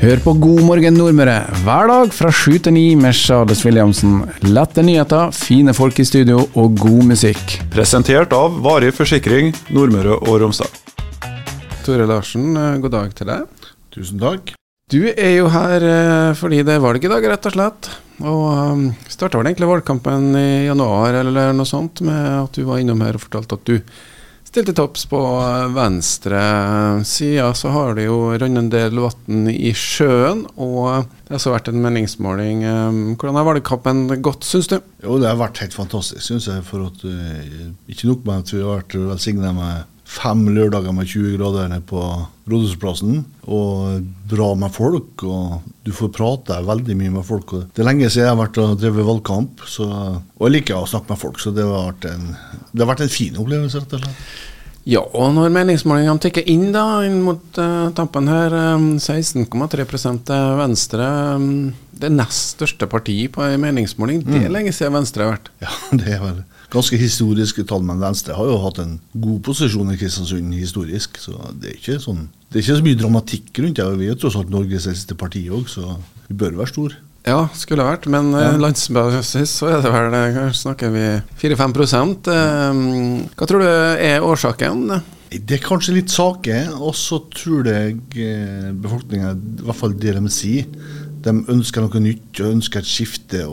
Hør på God morgen Nordmøre hver dag fra sju til ni med Charles Williamsen. Lette nyheter, fine folk i studio og god musikk. Presentert av Varig forsikring Nordmøre og Romsdal. Tore Larsen, eh, god dag til deg. Tusen takk. Du er jo her eh, fordi det er valg i dag, rett og slett. Og um, starta vel egentlig valgkampen i januar eller noe sånt med at du var innom her og fortalte at du stilte topps på venstre side. Så har det jo rent en del vann i sjøen, og det har også vært en meningsmåling. Um, hvordan har valgkampen gått, syns du? Jo, det har vært helt fantastisk, syns jeg. For at Ikke nok med at vi har vært velsigna med fem lørdager med 20 grader nede på Rådhusplassen, og bra med folk. og Du får prate veldig mye med folk. og Det er lenge siden jeg har vært og drevet valgkamp, så, og jeg liker å snakke med folk. Så det har vært en, det har vært en fin opplevelse, rett og slett. Ja, og når meningsmålingene tikker inn da, inn mot uh, tampen her, um, 16,3 til Venstre. Um, det nest største partiet på en meningsmåling. Det er mm. lenge siden Venstre har vært. Ja, det er vel ganske historiske tall, men Venstre har jo hatt en god posisjon i Kristiansund historisk. Så det er ikke, sånn, det er ikke så mye dramatikk rundt det. Vi er tross alt Norges eldste parti òg, så vi bør være store. Ja, skulle ha vært, men ja. landsbasis så er det vel Her snakker vi 4-5 Hva tror du er årsaken? Det er kanskje litt saker, og så tror jeg befolkninga, i hvert fall det de sier, de ønsker noe nytt og ønsker et skifte.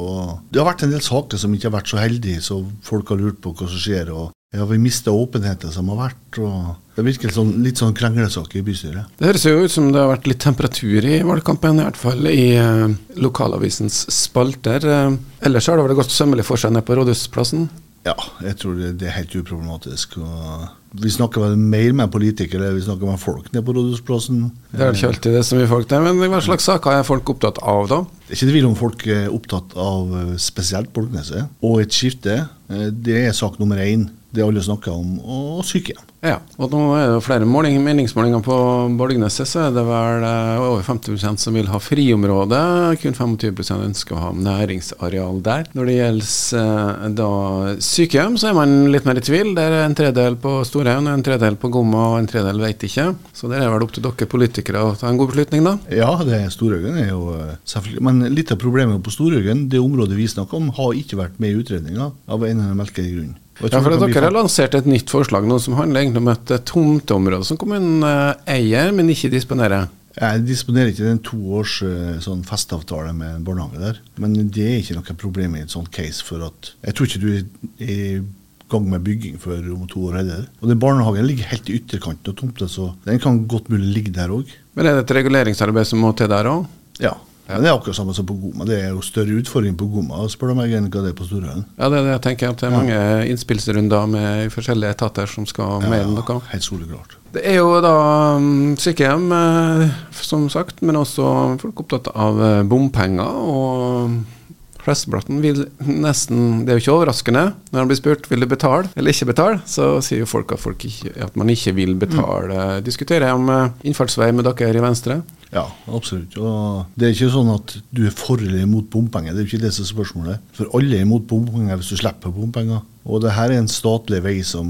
Det har vært en del saker som ikke har vært så heldige, så folk har lurt på hva som skjer. og ja, Vi mista åpenheten som har vært. og Det virker sånn, litt sånn kranglesak i bystyret. Det høres jo ut som det har vært litt temperatur i valgkampen, i hvert fall i eh, lokalavisens spalter. Eh, ellers har det vel gått sømmelig for seg nede på Rådhusplassen? Ja, jeg tror det, det er helt uproblematisk. og vi snakker vel mer med politikere vi snakker med folk nede på Rådhusplassen. Det er ikke alltid det så mye folk der, men hva slags saker er folk opptatt av da? Det er ikke tvil om folk er opptatt av eh, spesielt Bolkneset. Og et skifte, eh, det er sak nummer én. Det alle snakker om, og sykehjem. Ja, og nå er det flere måling, meningsmålinger på Borgneset, så er det vel eh, over 50% som vil ha friområde. Kun 25 ønsker å ha næringsareal der. Når det gjelder eh, da sykehjem, så er man litt mer i tvil. Det er en tredel på Storhaugen, en tredel på Gomma og en tredel vet ikke. Så det er vel opp til dere politikere å ta en god beslutning, da? Ja, det Storhaugen er jo eh, selvfølgelig Men litt av problemet på Storhaugen, det området vi snakker om, har ikke vært med i utredninga av en eller annen merkelig grunn. Ja, for Dere har lansert et nytt forslag nå som handler egentlig om et tomteområde som kommunen eh, eier, men ikke disponerer. Jeg disponerer ikke den toårs eh, sånn festavtale med en barnehage der. Men det er ikke noe problem i et sånt case. for at Jeg tror ikke du er i gang med bygging før om to år. Eller. Og den Barnehagen ligger helt i ytterkanten av tomta, så den kan godt mulig ligge der òg. Men er det et reguleringsarbeid som må til der òg? Ja. Ja, Det er akkurat samme som på Goma. Det er jo større utfordring på Goma, spør du meg, enn hva det er på Storhaugen. Ja, det er det jeg tenker. At det er mange innspillsrunder med forskjellige etater som skal mer enn noe. Helt soleklart. Det er jo da um, sykehjem, eh, som sagt, men også folk opptatt av eh, bompenger. og flesteblatten vil nesten Det er jo ikke overraskende. Når han blir spurt vil du betale eller ikke betale, så sier jo folk at, folk ikke, at man ikke vil betale. Mm. Diskuterer jeg om eh, innfartsvei med dere i Venstre? Ja, absolutt. Og det er ikke sånn at du er for eller imot bompenger. Det er jo ikke det som er spørsmålet. For alle er imot bompenger hvis du slipper bompenger. Og det her er en statlig vei som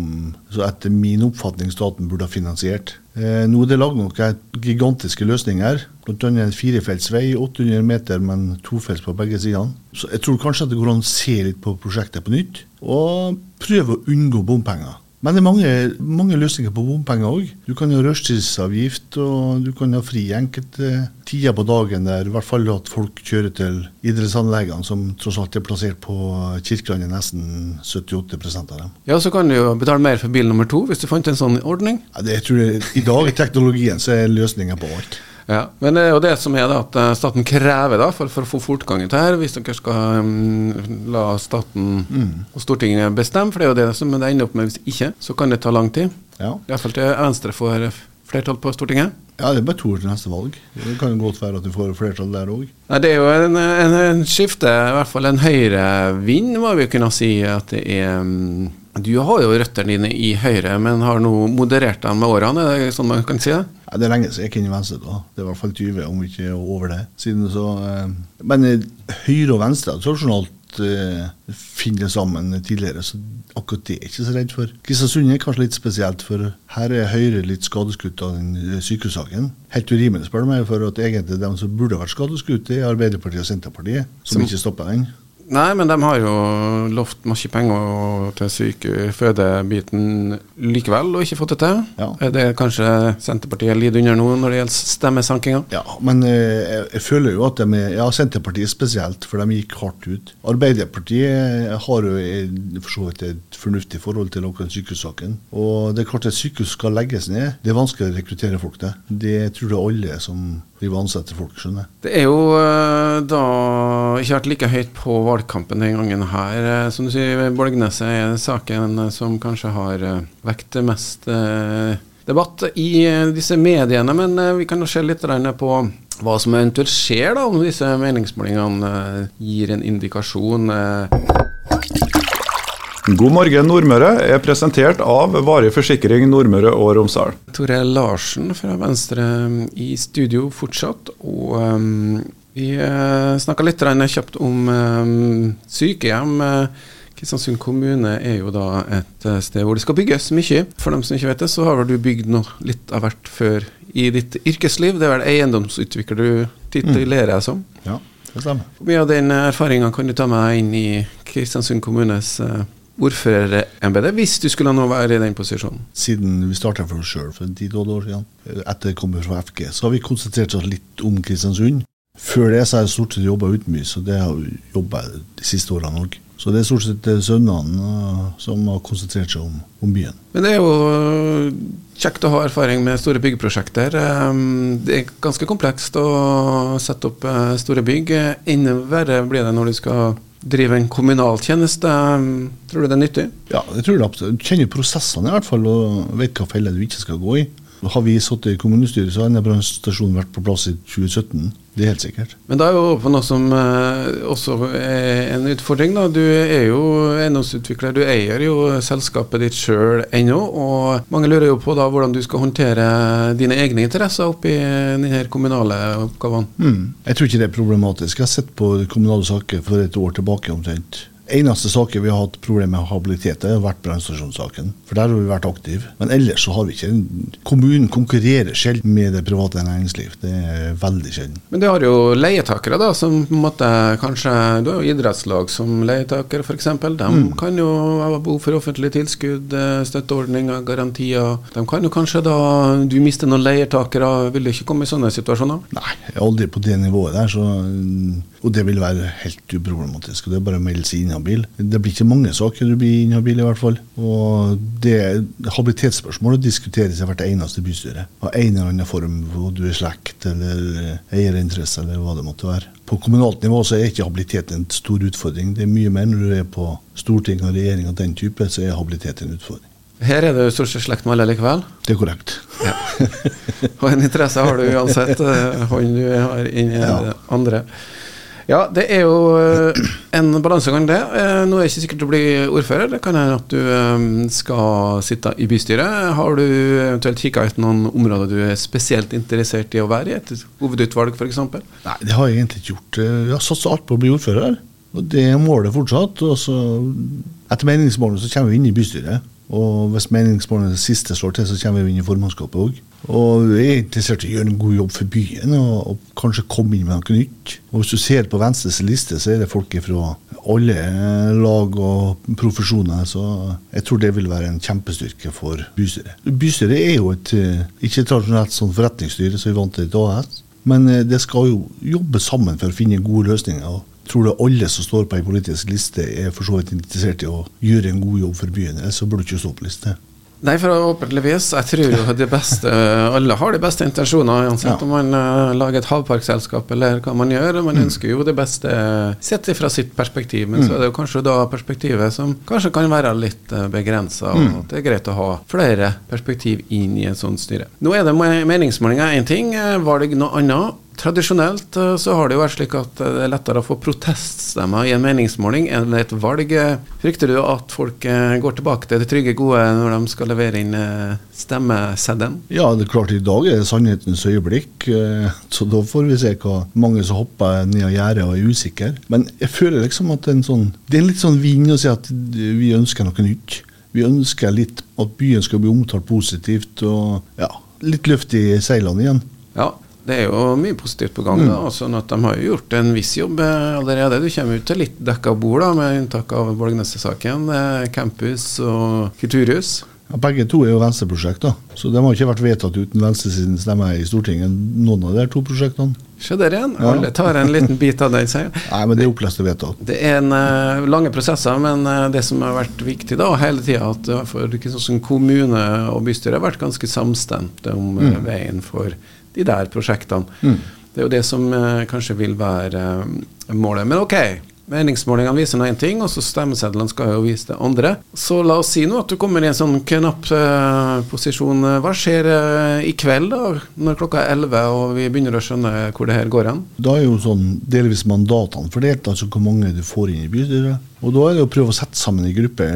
etter min oppfatning staten burde ha finansiert. Eh, nå er det lagd noen gigantiske løsninger. Bl.a. en firefelts vei, 800 meter, men tofelts på begge sidene. Så jeg tror kanskje at det går an å se litt på prosjektet på nytt, og prøve å unngå bompenger. Men det er mange, mange løsninger på bompenger òg. Du kan ha rushtidsavgift, og du kan ha fri enkelte tider på dagen der i hvert fall at folk kjører til idrettsanleggene, som tross alt er plassert på Kirkelandet, nesten 78% av dem. Ja, så kan du jo betale mer for bil nummer to, hvis du fant en sånn ordning? Ja, det tror jeg, I dag i teknologien så er løsninga på alt. Ja, Men det er jo det som er da, at eh, staten krever, da, for, for å få fortgang i dette, hvis dere skal um, la staten mm. og Stortinget bestemme, for det er jo det som det ender opp med hvis ikke, så kan det ta lang tid. Ja. Iallfall til Venstre får flertall på Stortinget. Ja, det er bare to år til neste valg. Det kan jo godt være at du får flertall der òg. Det er jo en, en, en, skifte, i hvert fall en høyrevind, må vi kunne si at det er. Um, du har jo røttene dine i Høyre, men har nå moderert dem med årene, er det sånn man kan si det? Ja, det er lenge siden jeg i Venstre. da. Det er i hvert fall 20, om ikke over det. Siden så, eh, men Høyre og Venstre tradisjonalt eh, uh, sammen tidligere, så akkurat det er jeg ikke så redd for. Kristiansund er kanskje litt spesielt, for her er Høyre litt skadeskutt av den sykehussaken. Helt urimelig, spør du meg, for at egentlig de som burde vært skadeskutt, er Arbeiderpartiet og Senterpartiet, som, som ikke stopper den. Nei, men de har jo lovt masse penger til sykefødebiten likevel, og ikke fått det til. Ja. Er det kanskje Senterpartiet lider under nå når det gjelder stemmesankinga? Ja, men jeg, jeg, føler jo at de er Ja, Senterpartiet spesielt, for de gikk hardt ut. Arbeiderpartiet har jo for så vidt et fornuftig forhold til akkurat sykehussaken. Og det er klart at sykehus skal legges ned. Det er vanskelig å rekruttere folk til. Det tror jeg alle som driver og ansetter folk, skjønner. Det er jo eh, da ikke vært like høyt på valgkampen den gangen her. Eh, som du sier, Bolgneset er saken som kanskje har eh, vekt mest debatt i disse mediene. Men vi kan jo se litt på hva som eventuelt skjer da, om disse meningsmålingene gir en indikasjon. God morgen Nordmøre er presentert av Varig forsikring Nordmøre og Romsdal. Tore Larsen fra Venstre i studio fortsatt. Og um, vi uh, snakka litt kjapt om um, sykehjem. Kristiansund kommune er jo da et sted hvor det skal bygges mye. For dem som ikke vet det, så har vel du bygd noe litt av hvert før i ditt yrkesliv. Det er vel eiendomsutvikler du titulerer deg som? Ja, det stemmer. Hvor mye av den erfaringa kan du ta med inn i Kristiansund kommunes uh, ordførerembetet, hvis du skulle nå være i den posisjonen? Siden vi starta for oss sjøl for 10-12 år siden, etter jeg kom fra FG, så har vi konsentrert oss litt om Kristiansund. Før det så har jeg stort sett jobba mye, så det har jeg jobba de siste årene òg. Så det er stort sett sønnene uh, som har konsentrert seg om, om, byen. Men det er jo uh, kjekt å ha erfaring med store byggeprosjekter. Det er ganske komplekst å sette opp store bygg. Enda verre blir det når du skal drive en kommunal tjeneste. Tror du det er nyttig? Ja, det tror jeg absolutt. Du kjenner prosessene i hvert fall, og vet hva felle du ikke skal gå i. Har vi sittet i kommunestyret, så har denne brannstasjonen vært på plass i 2017. Det er helt sikkert. Men da er vi over på noe som eh, også er en utfordring. da. Du er jo eiendomsutvikler, du eier jo selskapet ditt sjøl ennå. Og mange lurer jo på da hvordan du skal håndtere dine egne interesser oppi denne kommunale oppgavene. Mm. Jeg tror ikke det er problematisk. Jeg har sett på kommunale saker for et år tilbake omtrent eneste saken vi har hatt problemer med habilitet, har vært brannstasjonssaken. For der har vi vært aktive. Men ellers så har vi ikke Kommunen konkurrerer sjelden med det private næringsliv. Det er veldig sjelden. Men du har jo leietakere, da, som på en måte kanskje Du har jo idrettslag som leietakere, f.eks. De mm. kan jo ha behov for offentlige tilskudd, eh, støtteordninger, garantier. De kan jo kanskje da Du mister noen leietakere, vil du ikke komme i sånne situasjoner? Nei, jeg er aldri på det nivået der. så og det vil være helt uproblematisk. og Det er bare å melde seg inhabil. Det blir ikke mange saker du blir inhabil, i hvert fall. Og det Habilitetsspørsmålet diskuteres i hvert eneste bystyre. Av en eller annen form, hvor du er slekt eller eierinteresse eller hva det måtte være. På kommunalt nivå så er ikke habilitet en stor utfordring. Det er mye mer når du er på storting og regjering av den type, så er habilitet en utfordring. Her er det jo stort sett slekt med alle likevel? Det er korrekt. Ja. og en interesse har du uansett, hånd du har inni ja. andre. Ja, det er jo eh, en balansegang, det. Eh, nå er det ikke sikkert du blir ordfører. Det kan hende at du eh, skal sitte i bystyret. Har du eventuelt kikka ut noen områder du er spesielt interessert i å være i? Et hovedutvalg, f.eks.? Nei, det har jeg egentlig ikke gjort. Jeg har satsa alt på å bli ordfører. Og det målet fortsatt. Og så, etter meningsmålene så kommer vi inn i bystyret. Og hvis meningsmålene siste slår til, så kommer vi inn i formannskapet òg. Og vi er interessert i å gjøre en god jobb for byen og, og, kanskje komme inn med noe nytt. Og Hvis du ser på Venstres liste, så er det folk fra alle lag og profesjoner. Så jeg tror det vil være en kjempestyrke for bystyret. Bystyret er jo et eh, ikke tradisjonelt sånn forretningsstyre som vi vant til et AS, men eh, det skal jo jobbe sammen for å finne gode løsninger. og tror du alle som står på ei politisk liste, er for så vidt interessert i å gjøre en god jobb for byen. Ellers så burde du ikke stå på liste. Nei, forhåpentligvis. Jeg tror jo de beste Alle har de beste intensjoner, uansett ja. om man uh, lager et havparkselskap eller hva man gjør. Man mm. ønsker jo det beste sett fra sitt perspektiv, men mm. så er det jo kanskje da perspektivet som kanskje kan være litt eh, begrensa, og mm. det er greit å ha flere perspektiv inn i et sånt styre. Nå er det meningsmålinger én ting, valg noe annet. Tradisjonelt eh, så har det jo vært slik at eh, det er lettere å få proteststemmer i en meningsmåling enn et valg. Frykter du at folk eh, går tilbake til det trygge, gode når de skal levere inn stemmeseddelen? Ja, det er klart i dag er det sannhetens øyeblikk. Så da får vi se hva mange som hopper ned av gjerdet og er usikre. Men jeg føler liksom at det er en sånn Det er litt sånn vind å si at vi ønsker noe nytt. Vi ønsker litt at byen skal bli omtalt positivt og ja, litt løft i seilene igjen. Ja, det er jo mye positivt på gang. Mm. da, sånn at De har jo gjort en viss jobb eh, allerede. Du kommer ut til litt dekka bord, da, med unntak av Borgneset-saken. Campus og kulturhus. Ja, begge to er jo Venstre-prosjekter, så de har ikke vært vedtatt uten Venstre siden stemme i Stortinget, noen av de to prosjektene. Se der igjen. Ja. Alle tar en liten bit av den seieren. Nei, men det er opplest og vedtatt. Det er en uh, lange prosesser, men uh, det som har vært viktig da hele tida, at uh, for sånn kommune og bystyre har vært ganske samstemte om mm. veien for de der prosjektene. Mm. Det er jo det som eh, kanskje vil være eh, målet. Men ok, meningsmålingene viser nå én ting, og så stemmesedlene skal jo vise det andre. Så la oss si nå at du kommer i en sånn knapp eh, posisjon. Hva skjer eh, i kveld, da, når klokka er 11 og vi begynner å skjønne hvor det her går hen? Da er jo sånn delvis mandatene fordelt, altså hvor mange du får inn i bystyret. Og da er det å prøve å sette sammen en gruppe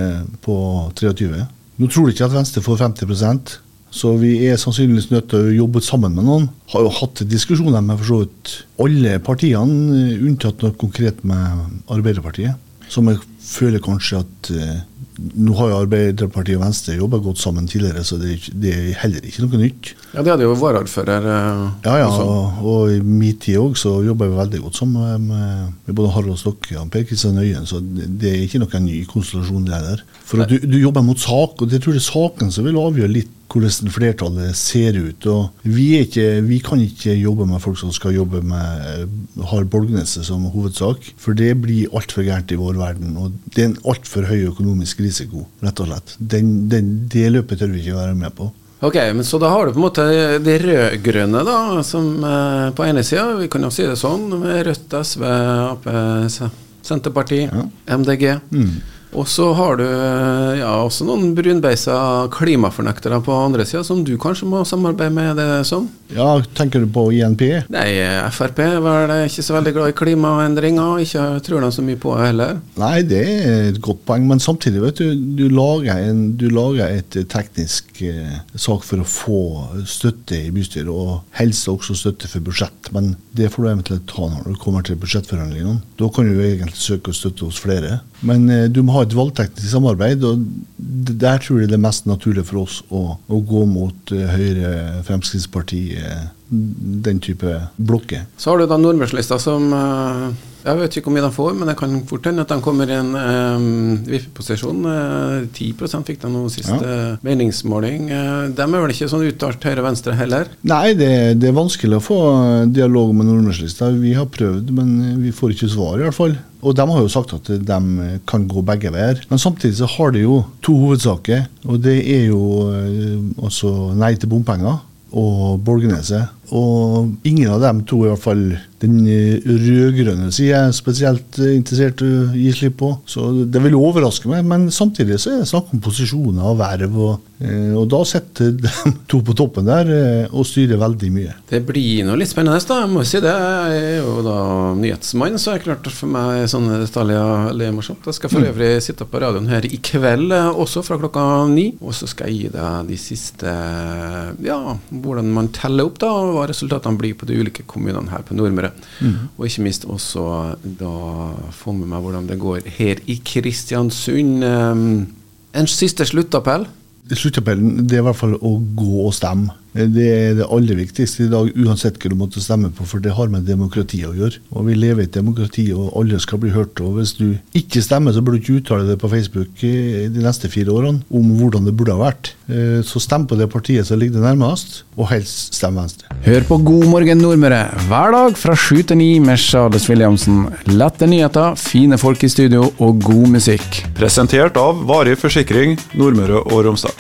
på 23. Nå tror du ikke at Venstre får 50 så vi er sannsynligvis nødt til å jobbe sammen med noen. Har jo hatt diskusjoner med for så vidt alle partiene, unntatt noe konkret med Arbeiderpartiet. Som jeg føler kanskje at uh, Nå har jo Arbeiderpartiet og Venstre jobba godt sammen tidligere, så det, det, er heller ikke noe nytt. Ja, Det hadde jo varaordfører. Uh, ja, ja. Og, og, i min tid òg så jobba vi veldig godt sammen med, med både Harald Stokke og Per Kristian Øyen, så det, det, er ikke noen ny konstellasjon det der. For at du, du jobber mot sak, og det tror jeg er saken som vil avgjøre litt hvordan flertallet ser ut. og vi, ikke, vi, kan ikke jobbe med folk som skal jobbe med eh, har Bolgneset som hovedsak, for det blir altfor gærent i vår verden. og Det er en altfor høy økonomisk risiko, rett og slett. Den, den, det løpet tør vi ikke være med på. Ok, men Så da har du på en måte de rød-grønne, da, som eh, på ene sida, vi kan jo si det sånn, med Rødt, SV, Ap, Senterpartiet, ja. MDG. Mm. Og så har du eh, ja, også noen brunbeisa klimafornektere på andre sida, som du kanskje må samarbeide med? det sånn? Ja, Tenker du på INP? Nei, Frp var ikke så veldig glad i klimaendringer. Ikke tror de så mye på det heller. Nei, det er et godt poeng, men samtidig, vet du, du lager, en, du lager et teknisk eh, sak for å få støtte i bystyret, og helst også støtte for budsjett. Men det får du eventuelt ta når du kommer til budsjettforhandlingene. Da kan du egentlig søke støtte hos flere. Men eh, du må ha et valgteknisk samarbeid, og der tror jeg det er mest naturlig for oss å, å gå mot uh, Høyre, Fremskrittspartiet, den type blokker. Så har du da Nordmørslista som uh, Jeg vet ikke hvor mye de får, men det kan fort hende at de kommer i en um, vippeposisjon. Uh, 10 fikk de nå siste ja. meningsmåling. Uh, de er vel ikke sånn uttalt høyre-venstre heller? Nei, det, det, er vanskelig å få dialog med Nordmørslista. Vi har prøvd, men vi får ikke svar, i hvert fall. Og de har jo sagt at de kan gå begge veier. Men samtidig så har de jo to hovedsaker. Og det er jo altså nei til bompenger og Borgerneset. Og ingen av dem to, i hvert fall den rød-grønne sida, er spesielt interessert i å gi slipp på. Så det vil overraske meg, men samtidig så er det snakk om posisjoner og verv. Og, eh, og da sitter de to på toppen der eh, og styrer veldig mye. Det blir noe litt spennende, da. Jeg må si det. Jeg er jo da nyhetsmann, så er det klart for meg sånne detaljer veldig morsomt. Jeg skal for mm. øvrig sitte på radioen her i kveld eh, også, fra klokka ni. Og så skal jeg gi deg de siste Ja, hvordan man teller opp, da hva resultatene blir på de ulike kommunene her på Nordmøre. Mm. Og ikke minst også da få med meg hvordan det går her i Kristiansund. En siste sluttappell? Sluttappellen det er i hvert fall å gå og stemme. Det er det aller viktigste i dag, uansett hva du måtte stemme på, for det har med demokrati å gjøre. Og Vi lever i et demokrati, og alle skal bli hørt. og Hvis du ikke stemmer, så burde du ikke uttale det på Facebook de neste fire årene om hvordan det burde ha vært. Eh, så stem på det partiet som ligger nærmest, og helst stem Venstre. Hør på God morgen Nordmøre hver dag fra sju til ni med Charles Williamsen. Lette nyheter, fine folk i studio og god musikk. Presentert av Varig forsikring Nordmøre og Romsdal.